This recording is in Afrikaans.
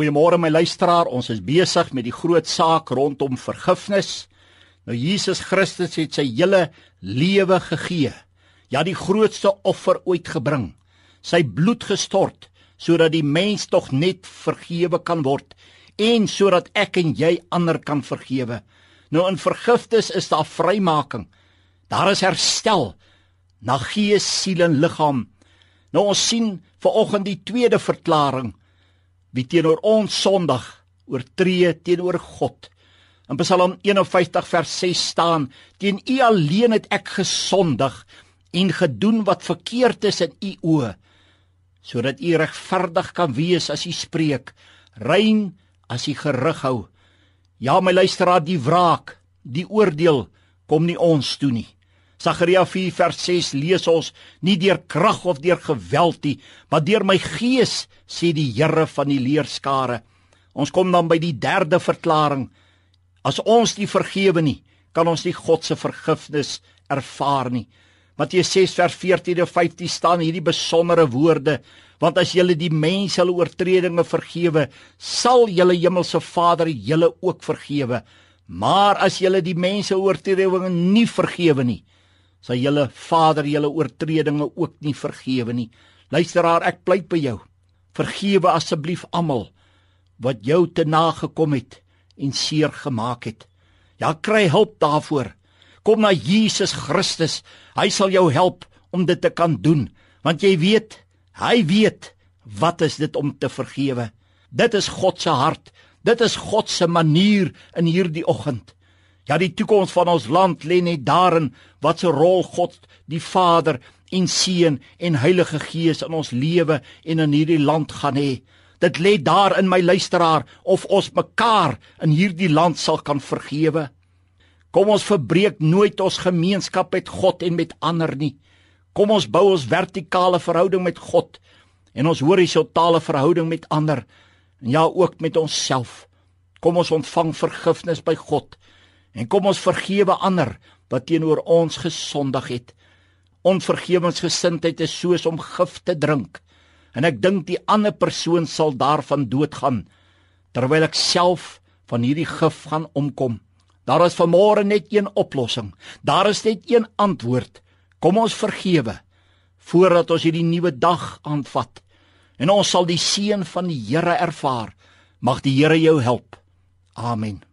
Goeiemôre my luisteraar, ons is besig met die groot saak rondom vergifnis. Nou Jesus Christus het sy hele lewe gegee. Ja, die grootste offer ooit gebring. Sy bloed gestort sodat die mens tog net vergewe kan word en sodat ek en jy ander kan vergewe. Nou in vergifnis is daar vrymaking. Daar is herstel na gees, siel en liggaam. Nou ons sien vanoggend die tweede verklaring wie teenoor ons sondig oortree teenoor God. In Psalm 51 vers 6 staan: Teen U alleen het ek gesondig en gedoen wat verkeerd is in U oë, sodat U regverdig kan wees as U spreek, rein as U gerig hou. Ja, my luisteraar, die wraak, die oordeel kom nie ons toe nie. Sagaria 4 vers 6 lees ons nie deur krag of deur geweld nie, maar deur my gees sê die Here van die leerskare. Ons kom dan by die derde verklaring. As ons nie vergewe nie, kan ons nie God se vergifnis ervaar nie. Matteus 6 vers 14 en 15 staan hierdie besondere woorde: Want as julle die mense hulle oortredinge vergewe, sal julle hemelse Vader julle ook vergewe. Maar as julle die mense oortredinge nie vergewe nie, sal julle Vader julle oortredinge ook nie vergewe nie. Luisteraar, ek pleit by jou. Vergewe asseblief almal wat jou te nagekom het en seer gemaak het. Ja, kry hulp daarvoor. Kom na Jesus Christus. Hy sal jou help om dit te kan doen, want jy weet, hy weet wat is dit om te vergewe. Dit is God se hart. Dit is God se manier in hierdie oggend. Ja, die toekoms van ons land lê net daarin wat se rol God, die Vader en Seun en Heilige Gees in ons lewe en in hierdie land gaan hê. Dit lê daar in my luisteraar of ons mekaar in hierdie land sal kan vergewe. Kom ons verbreek nooit ons gemeenskap met God en met ander nie. Kom ons bou ons vertikale verhouding met God en ons horisontale verhouding met ander en ja ook met onsself. Kom ons ontvang vergifnis by God En kom ons vergewe ander wat teenoor ons gesondig het. Onvergewensgesindheid is soos om gif te drink. En ek dink die ander persoon sal daarvan doodgaan terwyl ek self van hierdie gif gaan omkom. Daar is vanmôre net een oplossing. Daar is net een antwoord. Kom ons vergewe voordat ons hierdie nuwe dag aanvat en ons sal die seën van die Here ervaar. Mag die Here jou help. Amen.